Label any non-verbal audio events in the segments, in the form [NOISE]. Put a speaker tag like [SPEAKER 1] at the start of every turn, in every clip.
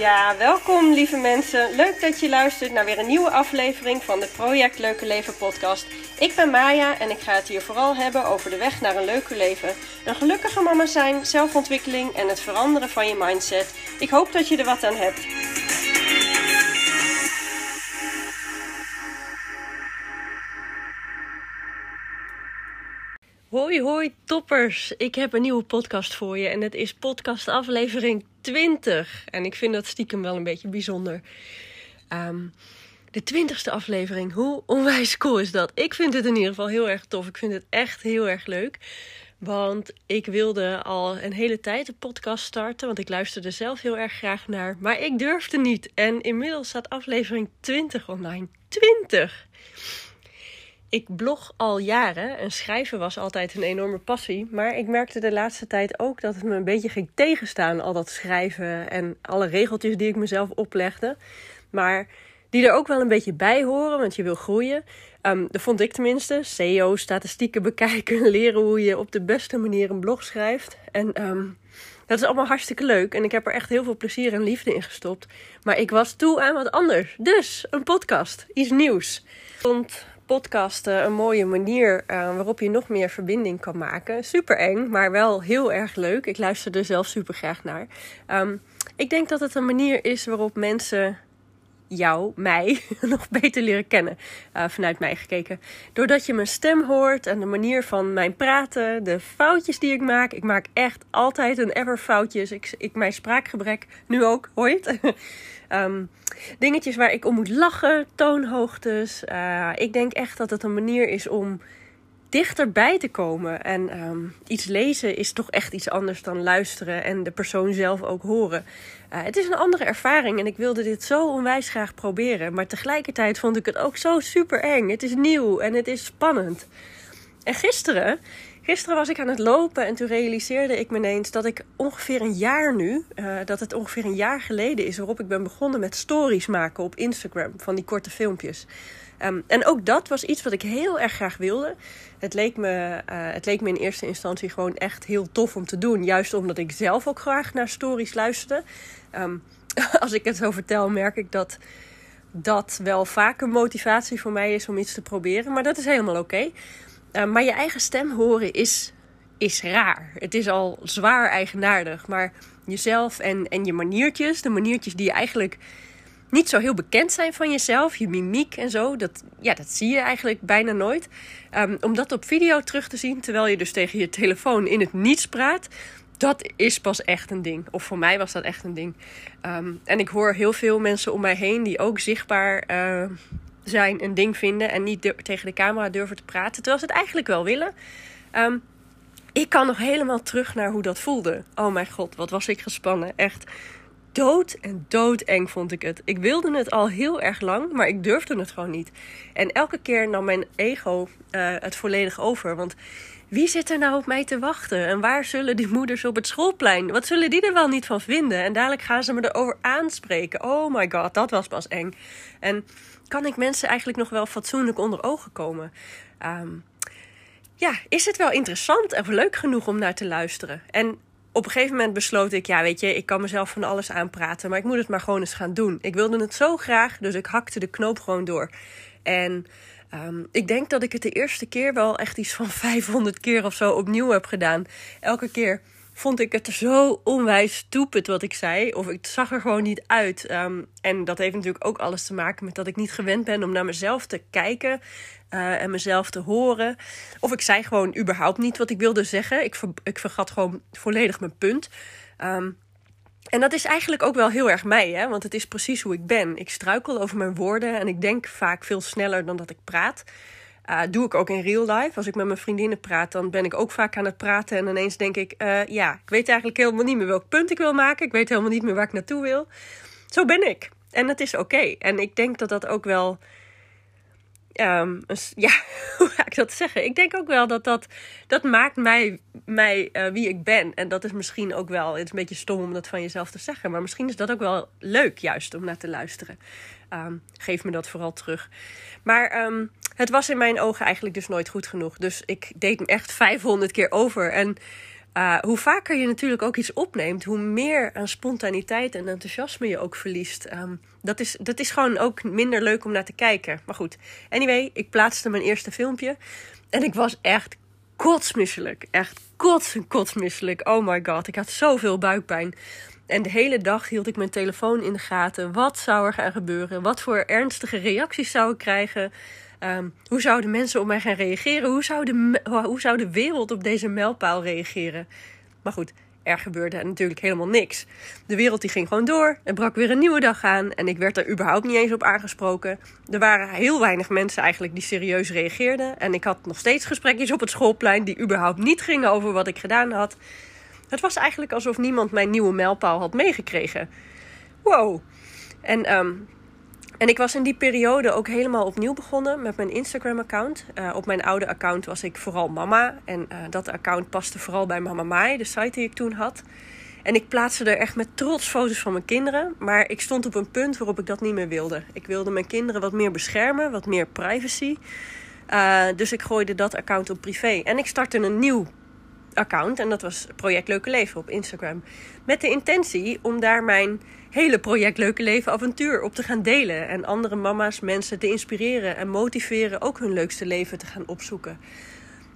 [SPEAKER 1] Ja, welkom lieve mensen. Leuk dat je luistert naar weer een nieuwe aflevering van de Project Leuke Leven podcast. Ik ben Maya en ik ga het hier vooral hebben over de weg naar een leuker leven. Een gelukkige mama zijn, zelfontwikkeling en het veranderen van je mindset. Ik hoop dat je er wat aan hebt. Hoi hoi toppers, ik heb een nieuwe podcast voor je en het is podcast aflevering 20. En ik vind dat stiekem wel een beetje bijzonder. Ehm, de twintigste aflevering, hoe onwijs cool is dat? Ik vind het in ieder geval heel erg tof, ik vind het echt heel erg leuk. Want ik wilde al een hele tijd een podcast starten, want ik luisterde zelf heel erg graag naar. Maar ik durfde niet en inmiddels staat aflevering 20 online. 20! Ik blog al jaren en schrijven was altijd een enorme passie. Maar ik merkte de laatste tijd ook dat het me een beetje ging tegenstaan, al dat schrijven en alle regeltjes die ik mezelf oplegde. Maar die er ook wel een beetje bij horen, want je wil groeien. Um, dat vond ik tenminste. SEO, statistieken bekijken, [LAUGHS] leren hoe je op de beste manier een blog schrijft. En um, dat is allemaal hartstikke leuk. En ik heb er echt heel veel plezier en liefde in gestopt. Maar ik was toe aan wat anders. Dus een podcast, iets nieuws. Vond podcasten een mooie manier uh, waarop je nog meer verbinding kan maken. Super eng, maar wel heel erg leuk. Ik luister er zelf super graag naar. Um, ik denk dat het een manier is waarop mensen jou, mij, [LAUGHS] nog beter leren kennen. Uh, vanuit mij gekeken. Doordat je mijn stem hoort en de manier van mijn praten, de foutjes die ik maak. Ik maak echt altijd een ever foutjes. Ik, ik, mijn spraakgebrek, nu ook, hoort. Um, [LAUGHS] dingetjes waar ik om moet lachen, toonhoogtes. Uh, ik denk echt dat het een manier is om dichterbij te komen. En um, iets lezen is toch echt iets anders dan luisteren en de persoon zelf ook horen. Uh, het is een andere ervaring en ik wilde dit zo onwijs graag proberen. Maar tegelijkertijd vond ik het ook zo super eng. Het is nieuw en het is spannend. En gisteren Gisteren was ik aan het lopen en toen realiseerde ik me ineens dat ik ongeveer een jaar nu, uh, dat het ongeveer een jaar geleden is waarop ik ben begonnen met stories maken op Instagram van die korte filmpjes. Um, en ook dat was iets wat ik heel erg graag wilde. Het leek, me, uh, het leek me in eerste instantie gewoon echt heel tof om te doen. Juist omdat ik zelf ook graag naar stories luisterde. Um, [LAUGHS] als ik het zo vertel, merk ik dat dat wel vaak een motivatie voor mij is om iets te proberen. Maar dat is helemaal oké. Uh, maar je eigen stem horen is, is raar. Het is al zwaar eigenaardig. Maar jezelf en, en je maniertjes, de maniertjes die eigenlijk niet zo heel bekend zijn van jezelf, je mimiek en zo, dat, ja, dat zie je eigenlijk bijna nooit. Um, om dat op video terug te zien, terwijl je dus tegen je telefoon in het niets praat, dat is pas echt een ding. Of voor mij was dat echt een ding. Um, en ik hoor heel veel mensen om mij heen die ook zichtbaar uh, zijn een ding vinden en niet tegen de camera durven te praten, terwijl ze het eigenlijk wel willen. Um, ik kan nog helemaal terug naar hoe dat voelde. Oh mijn god, wat was ik gespannen. Echt dood en doodeng vond ik het. Ik wilde het al heel erg lang, maar ik durfde het gewoon niet. En elke keer nam mijn ego uh, het volledig over. Want wie zit er nou op mij te wachten? En waar zullen die moeders op het schoolplein? Wat zullen die er wel niet van vinden? En dadelijk gaan ze me erover aanspreken. Oh my god, dat was pas eng. En kan ik mensen eigenlijk nog wel fatsoenlijk onder ogen komen? Um, ja, is het wel interessant of leuk genoeg om naar te luisteren? En op een gegeven moment besloot ik, ja, weet je, ik kan mezelf van alles aanpraten, maar ik moet het maar gewoon eens gaan doen. Ik wilde het zo graag, dus ik hakte de knoop gewoon door. En um, ik denk dat ik het de eerste keer wel echt iets van [LAUGHS] 500 keer of zo opnieuw heb gedaan. Elke keer vond ik het zo onwijs stupid wat ik zei. Of ik zag er gewoon niet uit. Um, en dat heeft natuurlijk ook alles te maken met dat ik niet gewend ben om naar mezelf te kijken. Uh, en mezelf te horen. Of ik zei gewoon überhaupt niet wat ik wilde zeggen. Ik, ik vergat gewoon volledig mijn punt. Um, en dat is eigenlijk ook wel heel erg mij, hè? want het is precies hoe ik ben. Ik struikel over mijn woorden en ik denk vaak veel sneller dan dat ik praat. Uh, doe ik ook in real life. Als ik met mijn vriendinnen praat, dan ben ik ook vaak aan het praten. En ineens denk ik, uh, ja, ik weet eigenlijk helemaal niet meer welk punt ik wil maken. Ik weet helemaal niet meer waar ik naartoe wil. Zo ben ik. En dat is oké. En ik denk dat dat ook wel. Um, [LAUGHS] ja, hoe ga ik dat zeggen? Ik denk ook wel dat dat, dat maakt mij, mij uh, wie ik ben. En dat is misschien ook wel, het is een beetje stom om dat van jezelf te zeggen. Maar misschien is dat ook wel leuk juist om naar te luisteren. Um, geef me dat vooral terug. Maar um, het was in mijn ogen eigenlijk dus nooit goed genoeg. Dus ik deed hem echt 500 keer over. En Uh, hoe vaker je natuurlijk ook iets opneemt, hoe meer aan spontaniteit en enthousiasme je ook verliest. Um, dat, is, dat is gewoon ook minder leuk om naar te kijken. Maar goed, anyway, ik plaatste mijn eerste filmpje. En ik was echt kotsmisselijk. Echt kots en kotsmisselijk. Oh my god, ik had zoveel buikpijn. En de hele dag hield ik mijn telefoon in de gaten. Wat zou er gaan gebeuren? Wat voor ernstige reacties zou ik krijgen? Um, hoe zouden mensen op mij gaan reageren? Hoe zou, de, hoe zou de wereld op deze mijlpaal reageren? Maar goed, er gebeurde natuurlijk helemaal niks. De wereld die ging gewoon door. Er brak weer een nieuwe dag aan. En ik werd er überhaupt niet eens op aangesproken. Er waren heel weinig mensen eigenlijk die serieus reageerden. En ik had nog steeds gesprekjes op het schoolplein die überhaupt niet gingen over wat ik gedaan had. Het was eigenlijk alsof niemand mijn nieuwe mijlpaal had meegekregen. Wow. En um, en ik was in die periode ook helemaal opnieuw begonnen met mijn Instagram-account. Uh, op mijn oude account was ik vooral mama. En uh, dat account paste vooral bij Mama Mai, de site die ik toen had. En ik plaatste er echt met trots foto's van mijn kinderen. Maar ik stond op een punt waarop ik dat niet meer wilde. Ik wilde mijn kinderen wat meer beschermen, wat meer privacy. Uh, dus ik gooide dat account op privé. En ik startte een nieuw account. En dat was Project Leuke Leven op Instagram. Met de intentie om daar mijn hele project Leuke Leven avontuur op te gaan delen. En andere mama's, mensen te inspireren en motiveren ook hun leukste leven te gaan opzoeken.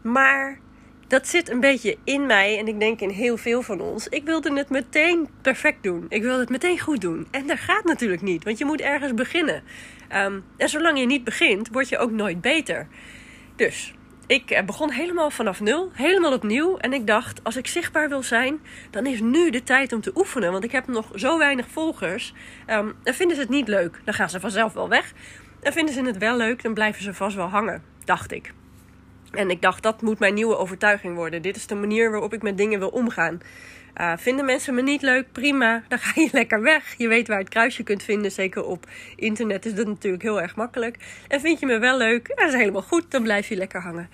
[SPEAKER 1] Maar dat zit een beetje in mij en ik denk in heel veel van ons. Ik wilde het meteen perfect doen. Ik wilde het meteen goed doen. En dat gaat natuurlijk niet, want je moet ergens beginnen. Um, en zolang je niet begint, word je ook nooit beter. Dus ik eh, begon helemaal vanaf nul, helemaal opnieuw. En ik dacht, als ik zichtbaar wil zijn, dan is nu de tijd om te oefenen. Want ik heb nog zo weinig volgers. Um, en vinden ze het niet leuk, dan gaan ze vanzelf wel weg. En vinden ze het wel leuk, dan blijven ze vast wel hangen, dacht ik. En ik dacht, dat moet mijn nieuwe overtuiging worden. Dit is de manier waarop ik met dingen wil omgaan. Uh, vinden mensen me niet leuk? Prima, dan ga je [LAUGHS] lekker weg. Je weet waar het kruisje kunt vinden. Zeker op internet is dat natuurlijk heel erg makkelijk. En vind je me wel leuk? Dat is helemaal goed, dan blijf je lekker hangen.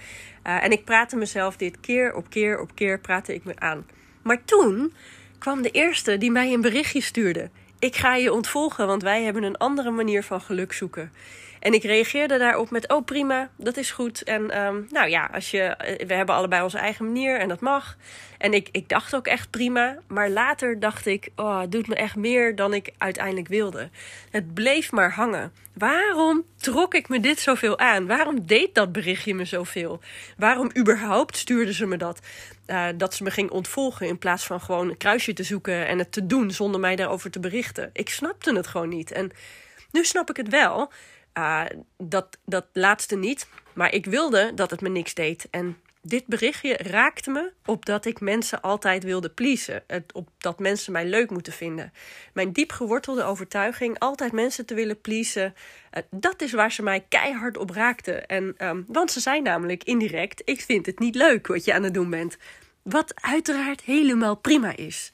[SPEAKER 1] Uh, en ik praatte mezelf dit keer op keer op keer praatte ik me aan. Maar toen kwam de eerste die mij een berichtje stuurde. Ik ga je ontvolgen, want wij hebben een andere manier van geluk zoeken. En ik reageerde daarop met: Oh, prima, dat is goed. En um, nou ja, als je, eh, we hebben allebei onze eigen manier en dat mag. En ik, ik dacht ook echt prima. Maar later dacht ik: Oh, het doet me echt meer dan ik uiteindelijk wilde. Het bleef maar hangen. Waarom trok ik me dit zoveel aan? Waarom deed dat berichtje me zoveel? Waarom überhaupt stuurde ze me dat? Uh, dat ze me ging ontvolgen in plaats van gewoon een kruisje te zoeken en het te doen zonder mij daarover te berichten. Ik snapte het gewoon niet. En nu snap ik het wel. Uh, dat, dat laatste niet. Maar ik wilde dat het me niks deed. En dit berichtje raakte me op dat ik mensen altijd wilde pleasen. Op dat mensen mij leuk moeten vinden. Mijn diep gewortelde overtuiging altijd mensen te willen pleasen. Uh, dat is waar ze mij keihard op raakten. En, um, want ze zijn namelijk indirect: ik vind het niet leuk wat je aan het doen bent. Wat uiteraard helemaal prima is.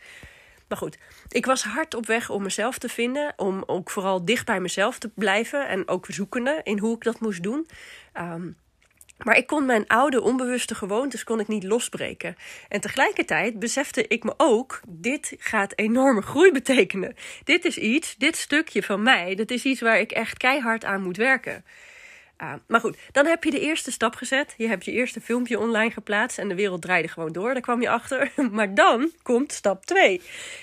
[SPEAKER 1] Maar goed, ik was hard op weg om mezelf te vinden. Om ook vooral dicht bij mezelf te blijven. En ook zoekende in hoe ik dat moest doen. Um, maar ik kon mijn oude onbewuste gewoontes kon ik niet losbreken. En tegelijkertijd besefte ik me ook, dit gaat enorme groei betekenen. Dit is iets, dit stukje van mij, dat is iets waar ik echt keihard aan moet werken. Maar goed, dan heb je de eerste stap gezet. Je hebt je eerste filmpje online geplaatst en de wereld draaide gewoon door. Daar kwam je achter. [LAUGHS] Maar dan komt stap 2.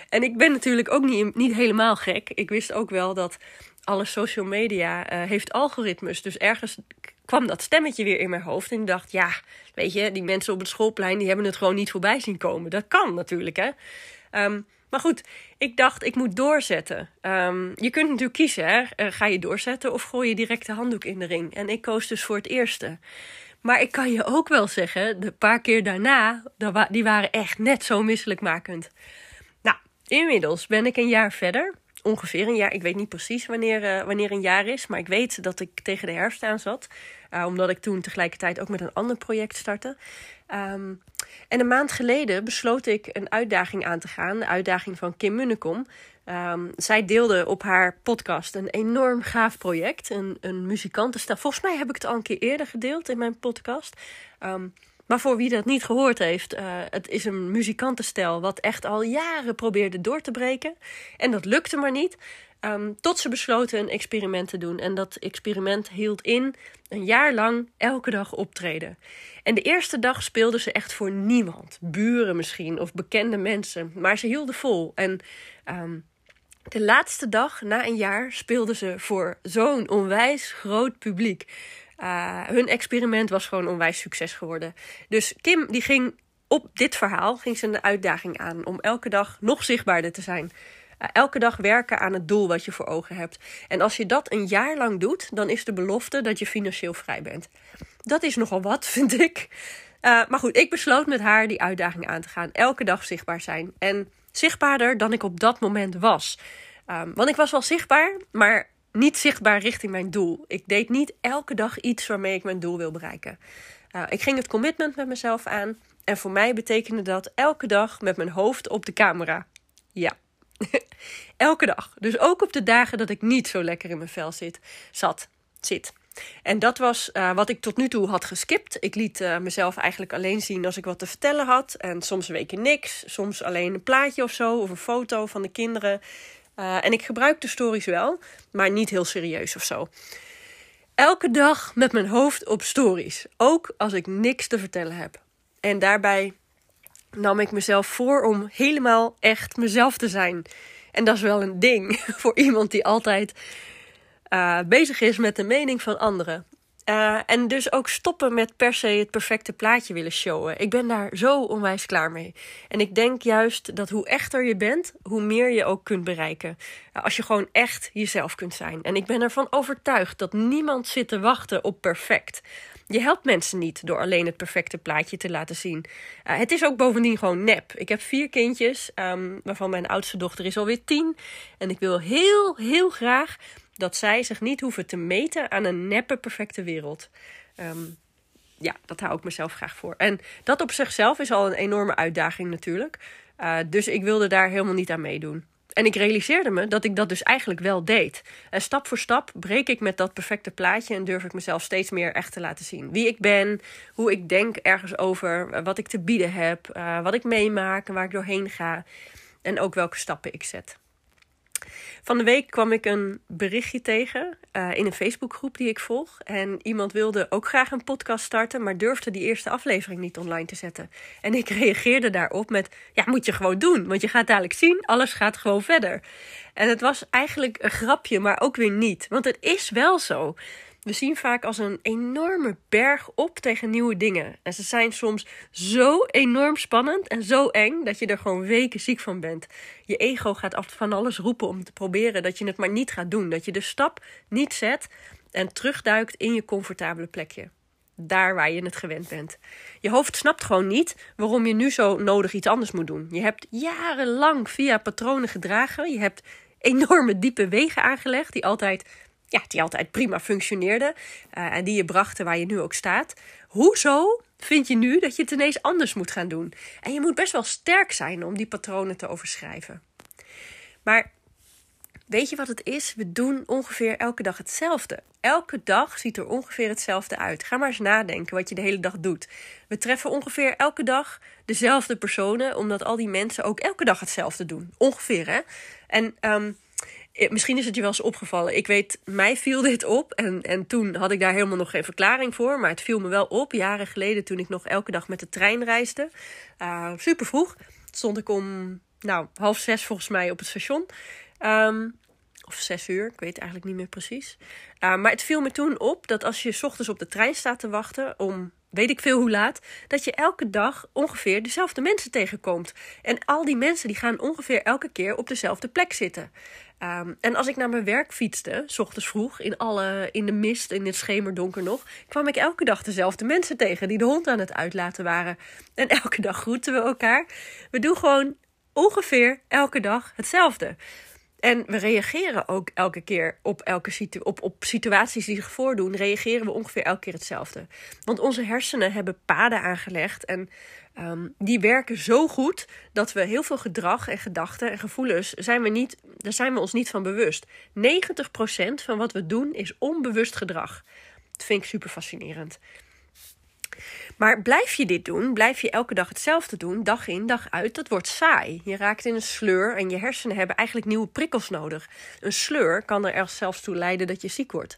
[SPEAKER 1] En ik ben natuurlijk ook niet, niet helemaal gek. Ik wist ook wel dat alle social media uh, heeft algoritmes. Dus ergens kwam dat stemmetje weer in mijn hoofd. En ik dacht, ja, weet je, die mensen op het schoolplein... die hebben het gewoon niet voorbij zien komen. Dat kan natuurlijk, hè. Um, maar goed, ik dacht, ik moet doorzetten. Um, je kunt natuurlijk kiezen, hè? Uh, ga je doorzetten of gooi je direct de handdoek in de ring? En ik koos dus voor het eerste. Maar ik kan je ook wel zeggen, de paar keer daarna, die waren echt net zo misselijkmakend. Nou, inmiddels ben ik een jaar verder. Ongeveer een jaar. Ik weet niet precies wanneer, uh, wanneer een jaar is. Maar ik weet dat ik tegen de herfst aan zat. Uh, omdat ik toen tegelijkertijd ook met een ander project startte. Um, en een maand geleden besloot ik een uitdaging aan te gaan. De uitdaging van Kim Munnekom. Um, zij deelde op haar podcast een enorm gaaf project. Een, een. Volgens mij heb ik het al een keer eerder gedeeld in mijn podcast. Um, Maar voor wie dat niet gehoord heeft, uh, het is een muzikantenstel wat echt al jaren probeerde door te breken. En dat lukte maar niet. Um, tot ze besloten een experiment te doen. En dat experiment hield in een jaar lang elke dag optreden. En de eerste dag speelden ze echt voor niemand. Buren misschien of bekende mensen. Maar ze hielden vol. En um, de laatste dag, na een jaar, speelden ze voor zo'n onwijs groot publiek. Uh, hun experiment was gewoon onwijs succes geworden. Dus Kim die ging op dit verhaal ging ze een uitdaging aan om elke dag nog zichtbaarder te zijn. Uh, elke dag werken aan het doel wat je voor ogen hebt. En als je dat een jaar lang doet, dan is de belofte dat je financieel vrij bent. Dat is nogal wat, [LAUGHS] vind ik. Uh, maar goed, ik besloot met haar die uitdaging aan te gaan. Elke dag zichtbaar zijn. En zichtbaarder dan ik op dat moment was. Um, want ik was wel zichtbaar, maar niet zichtbaar richting mijn doel. Ik deed niet elke dag iets waarmee ik mijn doel wil bereiken. Uh, ik ging het commitment met mezelf aan. En voor mij betekende dat elke dag met mijn hoofd op de camera. Ja. [LAUGHS] elke dag. Dus ook op de dagen dat ik niet zo lekker in mijn vel zit, zat, zit. En dat was uh, wat ik tot nu toe had geskipt. Ik liet uh, mezelf eigenlijk alleen zien als ik wat te vertellen had. En soms weken niks. Soms alleen een plaatje of zo. Of een foto van de kinderen. Uh, en ik gebruik de stories wel, maar niet heel serieus of zo. Elke dag met mijn hoofd op stories. Ook als ik niks te vertellen heb. En daarbij nam ik mezelf voor om helemaal echt mezelf te zijn. En dat is wel een ding [LAUGHS] voor iemand die altijd uh, bezig is met de mening van anderen. Uh, en dus ook stoppen met per se het perfecte plaatje willen showen. Ik ben daar zo onwijs klaar mee. En ik denk juist dat hoe echter je bent, hoe meer je ook kunt bereiken. Als je gewoon echt jezelf kunt zijn. En ik ben ervan overtuigd dat niemand zit te wachten op perfect. Je helpt mensen niet door alleen het perfecte plaatje te laten zien. Uh, het is ook bovendien gewoon nep. Ik heb vier kindjes, um, waarvan mijn oudste dochter is alweer tien. En ik wil heel, heel graag dat zij zich niet hoeven te meten aan een neppe perfecte wereld. Um, ja, dat hou ik mezelf graag voor. En dat op zichzelf is al een enorme uitdaging natuurlijk. Uh, dus ik wilde daar helemaal niet aan meedoen. En ik realiseerde me dat ik dat dus eigenlijk wel deed. En stap voor stap breek ik met dat perfecte plaatje en durf ik mezelf steeds meer echt te laten zien. Wie ik ben, hoe ik denk ergens over, wat ik te bieden heb, uh, wat ik meemaak en waar ik doorheen ga. En ook welke stappen ik zet. Van de week kwam ik een berichtje tegen uh, in een Facebookgroep die ik volg. En iemand wilde ook graag een podcast starten, maar durfde die eerste aflevering niet online te zetten. En ik reageerde daarop met: Ja, moet je gewoon doen, want je gaat dadelijk zien, alles gaat gewoon verder. En het was eigenlijk een grapje, maar ook weer niet. Want het is wel zo. We zien vaak als een enorme berg op tegen nieuwe dingen. En ze zijn soms zo enorm spannend en zo eng dat je er gewoon weken ziek van bent. Je ego gaat af van alles roepen om te proberen dat je het maar niet gaat doen. Dat je de stap niet zet en terugduikt in je comfortabele plekje. Daar waar je het gewend bent. Je hoofd snapt gewoon niet waarom je nu zo nodig iets anders moet doen. Je hebt jarenlang via patronen gedragen. Je hebt enorme diepe wegen aangelegd die altijd ja, die altijd prima functioneerde uh, en die je brachten waar je nu ook staat. Hoezo vind je nu dat je het ineens anders moet gaan doen? En je moet best wel sterk zijn om die patronen te overschrijven. Maar weet je wat het is? We doen ongeveer elke dag hetzelfde. Elke dag ziet er ongeveer hetzelfde uit. Ga maar eens nadenken wat je de hele dag doet. We treffen ongeveer elke dag dezelfde personen, omdat al die mensen ook elke dag hetzelfde doen. Ongeveer, hè? En um, Misschien is het je wel eens opgevallen. Ik weet, mij viel dit op. En, en toen had ik daar helemaal nog geen verklaring voor. Maar het viel me wel op. Jaren geleden, toen ik nog elke dag met de trein reisde. Uh, super vroeg. Stond ik om nou, half zes volgens mij op het station. Um, of zes uur, ik weet eigenlijk niet meer precies. Uh, maar het viel me toen op dat als je s ochtends op de trein staat te wachten om weet ik veel hoe laat, dat je elke dag ongeveer dezelfde mensen tegenkomt. En al die mensen die gaan ongeveer elke keer op dezelfde plek zitten. Um, en als ik naar mijn werk fietste, s ochtends vroeg, in, alle, in de mist, in het schemerdonker nog, kwam ik elke dag dezelfde mensen tegen die de hond aan het uitlaten waren. En elke dag groeten we elkaar. We doen gewoon ongeveer elke dag hetzelfde. En we reageren ook elke keer op, elke op, op situaties die zich voordoen, reageren we ongeveer elke keer hetzelfde. Want onze hersenen hebben paden aangelegd en um, die werken zo goed dat we heel veel gedrag en gedachten en gevoelens zijn we niet, daar zijn we ons niet van bewust. 90% van wat we doen is onbewust gedrag. Dat vind ik super fascinerend. Maar blijf je dit doen, blijf je elke dag hetzelfde doen, dag in, dag uit, dat wordt saai. Je raakt in een sleur en je hersenen hebben eigenlijk nieuwe prikkels nodig. Een sleur kan er zelfs toe leiden dat je ziek wordt.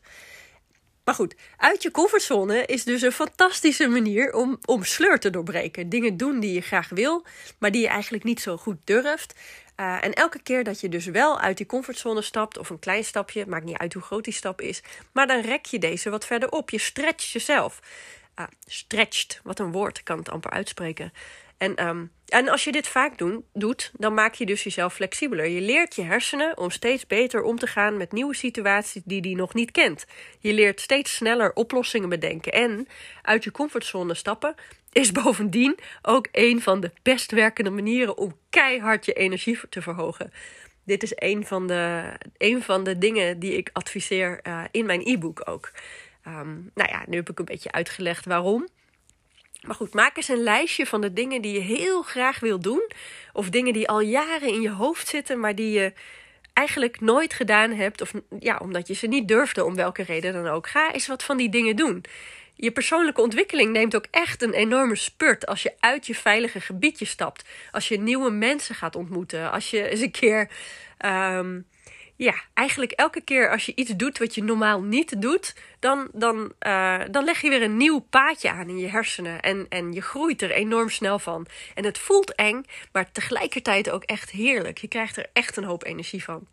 [SPEAKER 1] Maar goed, uit je comfortzone is dus een fantastische manier om, om sleur te doorbreken. Dingen doen die je graag wil, maar die je eigenlijk niet zo goed durft. Uh, en elke keer dat je dus wel uit die comfortzone stapt, of een klein stapje, maakt niet uit hoe groot die stap is, maar dan rek je deze wat verder op. Je stretcht jezelf. Uh, stretched, wat een woord, ik kan het amper uitspreken. En, um, en als je dit vaak doet, dan maak je dus jezelf flexibeler. Je leert je hersenen om steeds beter om te gaan met nieuwe situaties die die nog niet kent. Je leert steeds sneller oplossingen bedenken. En uit je comfortzone stappen is bovendien ook een van de best werkende manieren om keihard je energie te verhogen. Dit is een van de, van de dingen die ik adviseer uh, in mijn e-book ook. Um, nou ja, nu heb ik een beetje uitgelegd waarom. Maar goed, maak eens een lijstje van de dingen die je heel graag wil doen. Of dingen die al jaren in je hoofd zitten, maar die je eigenlijk nooit gedaan hebt. Of ja, omdat je ze niet durfde, om welke reden dan ook. Ga eens wat van die dingen doen. Je persoonlijke ontwikkeling neemt ook echt een enorme spurt als je uit je veilige gebiedje stapt. Als je nieuwe mensen gaat ontmoeten. Als je eens een keer um, ja, eigenlijk elke keer als je iets doet wat je normaal niet doet, dan, dan, uh, dan leg je weer een nieuw paadje aan in je hersenen. En, en je groeit er enorm snel van. En het voelt eng, maar tegelijkertijd ook echt heerlijk. Je krijgt er echt een hoop energie van.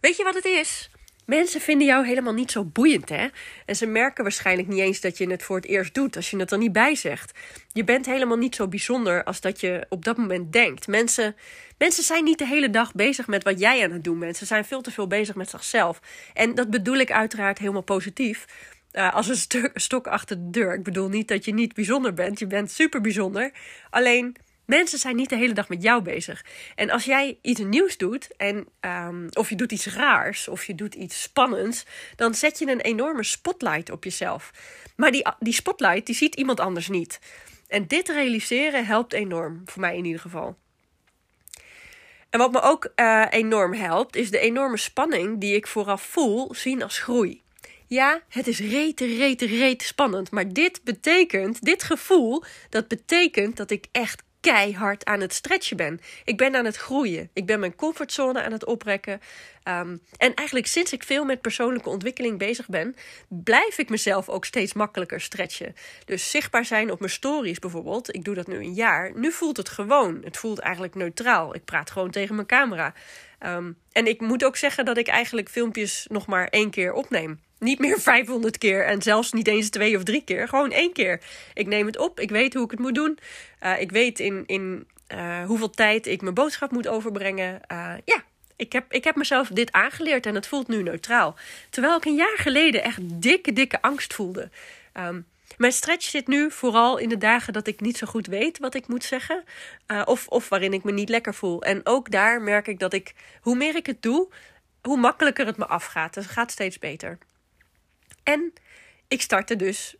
[SPEAKER 1] Weet je wat het is? Mensen vinden jou helemaal niet zo boeiend, hè? En ze merken waarschijnlijk niet eens dat je het voor het eerst doet, als je het er niet bij zegt. Je bent helemaal niet zo bijzonder als dat je op dat moment denkt. Mensen, mensen zijn niet de hele dag bezig met wat jij aan het doen bent. Ze zijn veel te veel bezig met zichzelf. En dat bedoel ik uiteraard helemaal positief. Uh, als een stuk, stok achter de deur. Ik bedoel niet dat je niet bijzonder bent. Je bent super bijzonder. Alleen Mensen zijn niet de hele dag met jou bezig. En als jij iets nieuws doet, en, um, of je doet iets raars, of je doet iets spannends, dan zet je een enorme spotlight op jezelf. Maar die, die spotlight, die ziet iemand anders niet. En dit realiseren helpt enorm, voor mij in ieder geval. En wat me ook uh, enorm helpt, is de enorme spanning die ik vooraf voel zien als groei. Ja, het is rete, rete, rete spannend. Maar dit betekent, dit gevoel, dat betekent dat ik echt keihard aan het stretchen ben. Ik ben aan het groeien. Ik ben mijn comfortzone aan het oprekken. Um, en eigenlijk sinds ik veel met persoonlijke ontwikkeling bezig ben, blijf ik mezelf ook steeds makkelijker stretchen. Dus zichtbaar zijn op mijn stories bijvoorbeeld. Ik doe dat nu een jaar. Nu voelt het gewoon. Het voelt eigenlijk neutraal. Ik praat gewoon tegen mijn camera. Um, en ik moet ook zeggen dat ik eigenlijk filmpjes nog maar één keer opneem. Niet meer [LAUGHS] 500 keer en zelfs niet eens twee of drie keer. Gewoon één keer. Ik neem het op. Ik weet hoe ik het moet doen. Uh, ik weet in, in uh, hoeveel tijd ik mijn boodschap moet overbrengen. Uh, ja, ik heb, ik heb mezelf dit aangeleerd en het voelt nu neutraal. Terwijl ik een jaar geleden echt dikke, dikke angst voelde. Um, mijn stretch zit nu vooral in de dagen dat ik niet zo goed weet wat ik moet zeggen. Uh, of, of waarin ik me niet lekker voel. En ook daar merk ik dat ik, hoe meer ik het doe, hoe makkelijker het me afgaat. Het gaat steeds beter. En ik startte dus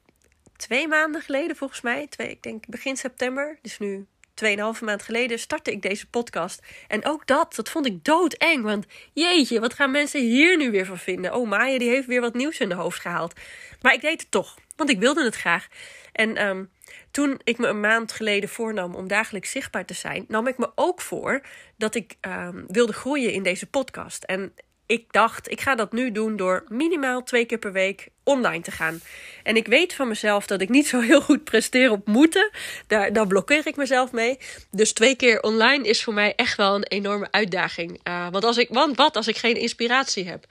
[SPEAKER 1] twee maanden geleden, volgens mij. Twee, ik denk begin september. Dus nu 2,5 maand geleden startte ik deze podcast. En ook dat, dat vond ik doodeng. Want jeetje, wat gaan mensen hier nu weer van vinden? Oh, Maya die heeft weer wat nieuws in de hoofd gehaald. Maar ik deed het toch, want ik wilde het graag. En um, toen ik me een maand geleden voornam om dagelijks zichtbaar te zijn, nam ik me ook voor dat ik um, wilde groeien in deze podcast. En ik dacht, ik ga dat nu doen door minimaal twee keer per week online te gaan. En ik weet van mezelf dat ik niet zo heel goed presteer op moeten. Daar, daar blokkeer ik mezelf mee. Dus twee keer online is voor mij echt wel een enorme uitdaging. Uh, want, als ik, want wat als ik geen inspiratie heb?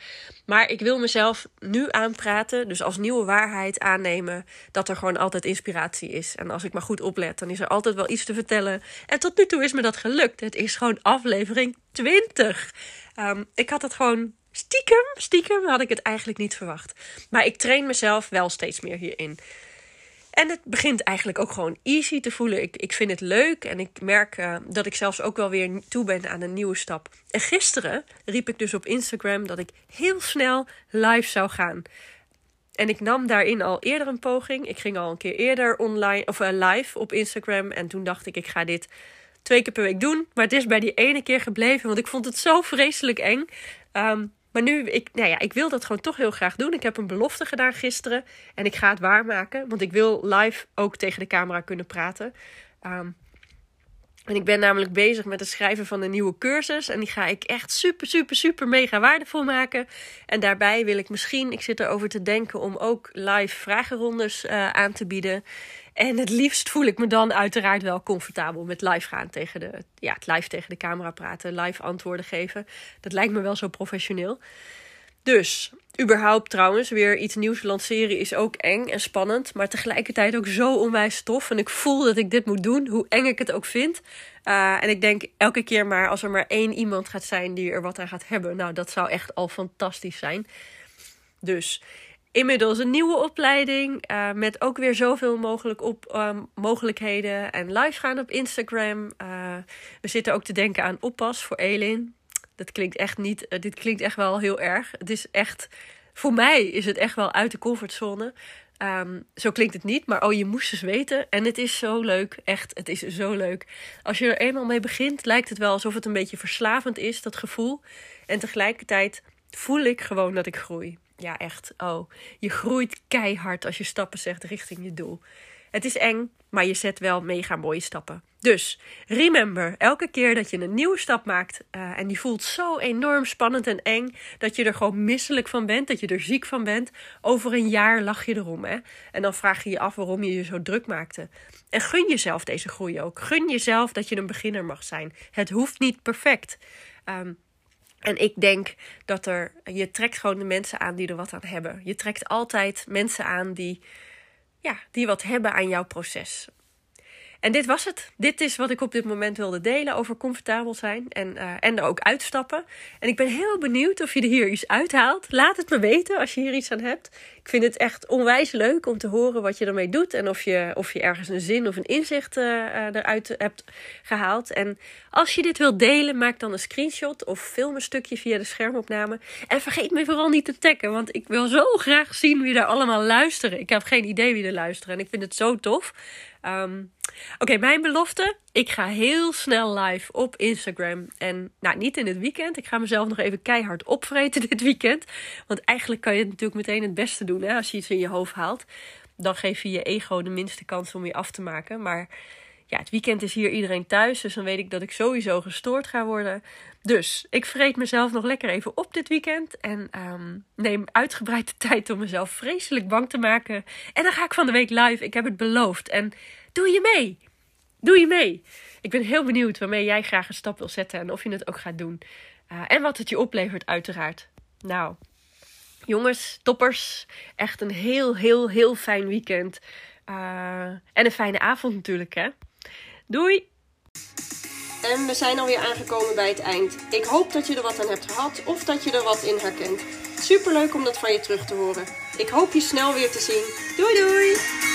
[SPEAKER 1] Maar ik wil mezelf nu aanpraten, dus als nieuwe waarheid aannemen, dat er gewoon altijd inspiratie is. En als ik maar goed oplet, dan is er altijd wel iets te vertellen. En tot nu toe is me dat gelukt. Het is gewoon aflevering 20. Um, ik had het gewoon stiekem, stiekem had ik het eigenlijk niet verwacht. Maar ik train mezelf wel steeds meer hierin. En het begint eigenlijk ook gewoon easy te voelen. Ik, ik vind het leuk en ik merk uh, dat ik zelfs ook wel weer toe ben aan een nieuwe stap. En gisteren riep ik dus op Instagram dat ik heel snel live zou gaan. En ik nam daarin al eerder een poging. Ik ging al een keer eerder online of uh, live op Instagram. En toen dacht ik, ik ga dit twee keer per week doen. Maar het is bij die ene keer gebleven, want ik vond het zo vreselijk eng. Um, maar nu, ik, nou ja, ik wil dat gewoon toch heel graag doen. Ik heb een belofte gedaan gisteren en ik ga het waarmaken. Want ik wil live ook tegen de camera kunnen praten. Ehm, en ik ben namelijk bezig met het schrijven van een nieuwe cursus. En die ga ik echt super, super, super mega waardevol maken. En daarbij wil ik misschien, ik zit erover te denken om ook live vragenrondes uh, aan te bieden. En het liefst voel ik me dan uiteraard wel comfortabel met live gaan tegen de, ja, live tegen de camera praten, live antwoorden geven. Dat lijkt me wel zo professioneel. Dus, überhaupt trouwens, weer iets nieuws lanceren is ook eng en spannend. Maar tegelijkertijd ook zo onwijs tof. En ik voel dat ik dit moet doen, hoe eng ik het ook vind. Uh, en ik denk elke keer maar, als er maar één iemand gaat zijn die er wat aan gaat hebben. Nou, dat zou echt al fantastisch zijn. Dus, inmiddels een nieuwe opleiding. Uh, met ook weer zoveel mogelijk op, um, mogelijkheden. En live gaan op Instagram. Uh, we zitten ook te denken aan oppas voor Elin. Dat klinkt echt niet. Uh, dit klinkt echt wel heel erg. Het is echt. Voor mij is het echt wel uit de comfortzone. Um, zo klinkt het niet, maar oh, je moest eens weten. En het is zo leuk. Echt, het is zo leuk. Als je er eenmaal mee begint, lijkt het wel alsof het een beetje verslavend is, dat gevoel. En tegelijkertijd voel ik gewoon dat ik groei. Ja, echt. Oh, je groeit keihard als je stappen zegt richting je doel. Het is eng, maar je zet wel mega mooie stappen. Dus remember, elke keer dat je een nieuwe stap maakt uh, en die voelt zo enorm spannend en eng dat je er gewoon misselijk van bent, dat je er ziek van bent, over een jaar lach je erom. Hè? En dan vraag je je af waarom je je zo druk maakte. En gun jezelf deze groei ook. Gun jezelf dat je een beginner mag zijn. Het hoeft niet perfect. Um, en ik denk dat er, je trekt gewoon de mensen aan die er wat aan hebben. Je trekt altijd mensen aan die, ja, die wat hebben aan jouw proces. En dit was het. Dit is wat ik op dit moment wilde delen over comfortabel zijn en, uh, en er ook uitstappen. En ik ben heel benieuwd of je er hier iets uithaalt. Laat het me weten als je hier iets aan hebt. Ik vind het echt onwijs leuk om te horen wat je ermee doet. En of je, of je ergens een zin of een inzicht uh, eruit hebt gehaald. En als je dit wilt delen, maak dan een screenshot of film een stukje via de schermopname. En vergeet me vooral niet te taggen, want ik wil zo graag zien wie er allemaal luisteren. Ik heb geen idee wie er luisteren en ik vind het zo tof. Um, Oké, mijn belofte. Ik ga heel snel live op Instagram. En nou, niet in het weekend. Ik ga mezelf nog even keihard opvreten [LAUGHS] dit weekend. Want eigenlijk kan je het natuurlijk meteen het beste doen hè, als je iets in je hoofd haalt. Dan geef je je ego de minste kans om je af te maken. Maar ja, het weekend is hier iedereen thuis. Dus dan weet ik dat ik sowieso gestoord ga worden. Dus ik vreet mezelf nog lekker even op dit weekend. En um, neem uitgebreid de tijd om mezelf vreselijk bang te maken. En dan ga ik van de week live. Ik heb het beloofd. En doe je mee? Doe je mee? Ik ben heel benieuwd waarmee jij graag een stap wil zetten. En of je het ook gaat doen. Uh, en wat het je oplevert, uiteraard. Nou, jongens, toppers. Echt een heel, heel, heel fijn weekend. Uh, en een fijne avond natuurlijk, hè? Doei! En we zijn alweer aangekomen bij het eind. Ik hoop dat je er wat aan hebt gehad of dat je er wat in herkent. Superleuk om dat van je terug te horen. Ik hoop je snel weer te zien. Doei doei!